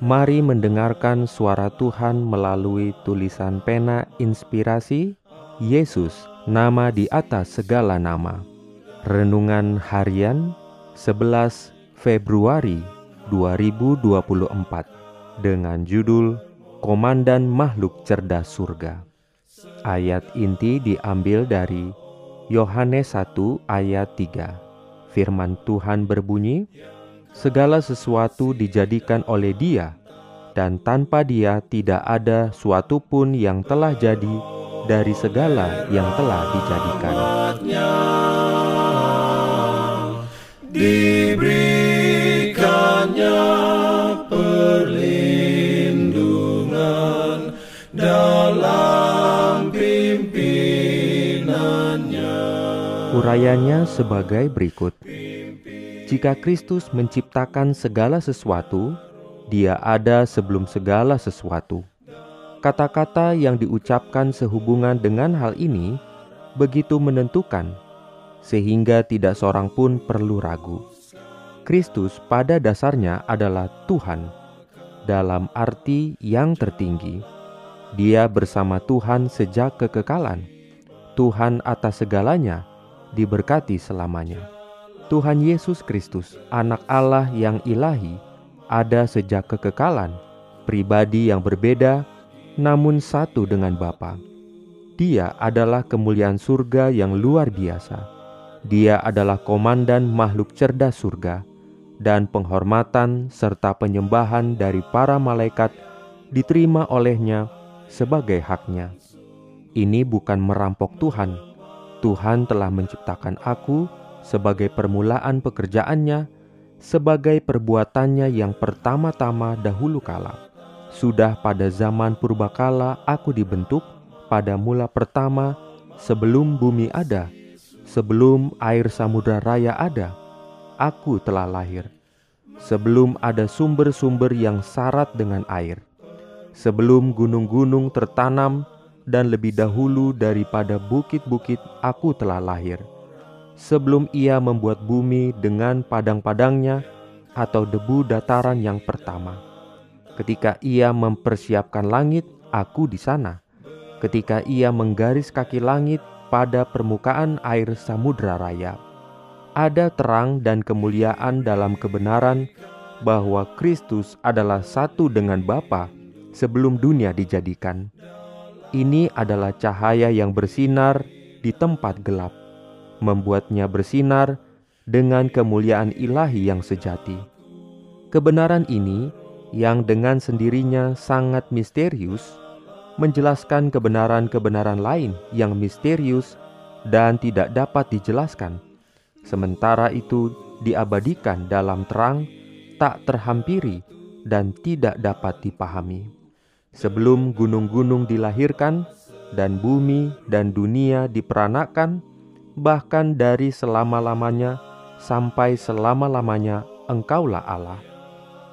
Mari mendengarkan suara Tuhan melalui tulisan pena inspirasi Yesus, nama di atas segala nama. Renungan harian 11 Februari 2024 dengan judul Komandan Makhluk Cerdas Surga. Ayat inti diambil dari Yohanes 1 ayat 3. Firman Tuhan berbunyi, segala sesuatu dijadikan oleh Dia, dan tanpa Dia tidak ada suatu pun yang telah jadi dari segala yang telah dijadikan. Diberikannya perlindungan dalam pimpinannya. Urayanya sebagai berikut. Jika Kristus menciptakan segala sesuatu, Dia ada sebelum segala sesuatu. Kata-kata yang diucapkan sehubungan dengan hal ini begitu menentukan, sehingga tidak seorang pun perlu ragu. Kristus pada dasarnya adalah Tuhan, dalam arti yang tertinggi. Dia bersama Tuhan sejak kekekalan. Tuhan atas segalanya, diberkati selamanya. Tuhan Yesus Kristus, Anak Allah yang ilahi, ada sejak kekekalan, pribadi yang berbeda, namun satu dengan Bapa. Dia adalah kemuliaan surga yang luar biasa. Dia adalah komandan makhluk cerdas surga, dan penghormatan serta penyembahan dari para malaikat diterima olehnya sebagai haknya. Ini bukan merampok Tuhan. Tuhan telah menciptakan aku sebagai permulaan pekerjaannya, sebagai perbuatannya yang pertama-tama dahulu kala. Sudah pada zaman purbakala aku dibentuk pada mula pertama sebelum bumi ada, sebelum air samudra raya ada, aku telah lahir. Sebelum ada sumber-sumber yang syarat dengan air, sebelum gunung-gunung tertanam dan lebih dahulu daripada bukit-bukit aku telah lahir sebelum ia membuat bumi dengan padang-padangnya atau debu dataran yang pertama. Ketika ia mempersiapkan langit, aku di sana. Ketika ia menggaris kaki langit pada permukaan air samudra raya. Ada terang dan kemuliaan dalam kebenaran bahwa Kristus adalah satu dengan Bapa sebelum dunia dijadikan. Ini adalah cahaya yang bersinar di tempat gelap membuatnya bersinar dengan kemuliaan ilahi yang sejati. Kebenaran ini yang dengan sendirinya sangat misterius menjelaskan kebenaran-kebenaran lain yang misterius dan tidak dapat dijelaskan. Sementara itu diabadikan dalam terang, tak terhampiri dan tidak dapat dipahami. Sebelum gunung-gunung dilahirkan dan bumi dan dunia diperanakan, bahkan dari selama-lamanya sampai selama-lamanya Engkaulah Allah.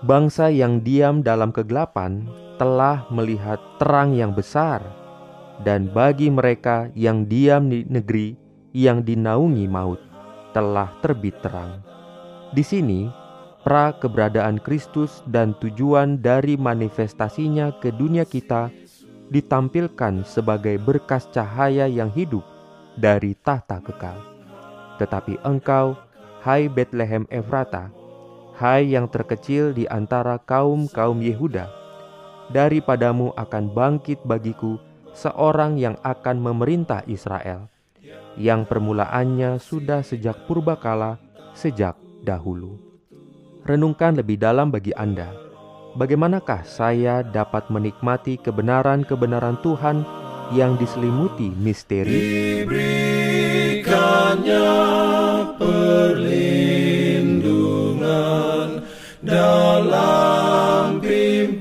Bangsa yang diam dalam kegelapan telah melihat terang yang besar, dan bagi mereka yang diam di negeri yang dinaungi maut telah terbit terang. Di sini, pra keberadaan Kristus dan tujuan dari manifestasinya ke dunia kita ditampilkan sebagai berkas cahaya yang hidup dari tahta kekal. Tetapi engkau, hai Bethlehem Efrata, hai yang terkecil di antara kaum-kaum Yehuda, daripadamu akan bangkit bagiku seorang yang akan memerintah Israel, yang permulaannya sudah sejak purbakala, sejak dahulu. Renungkan lebih dalam bagi Anda, bagaimanakah saya dapat menikmati kebenaran-kebenaran Tuhan yang diselimuti misteri. Diberikannya perlindungan dalam jalannya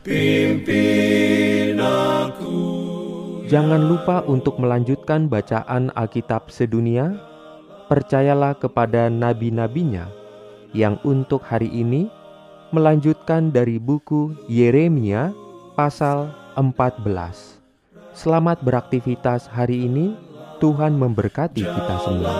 Pimpin aku Jangan lupa untuk melanjutkan bacaan Alkitab sedunia. Percayalah kepada nabi-nabinya yang untuk hari ini melanjutkan dari buku Yeremia pasal 14. Selamat beraktivitas hari ini. Tuhan memberkati kita semua.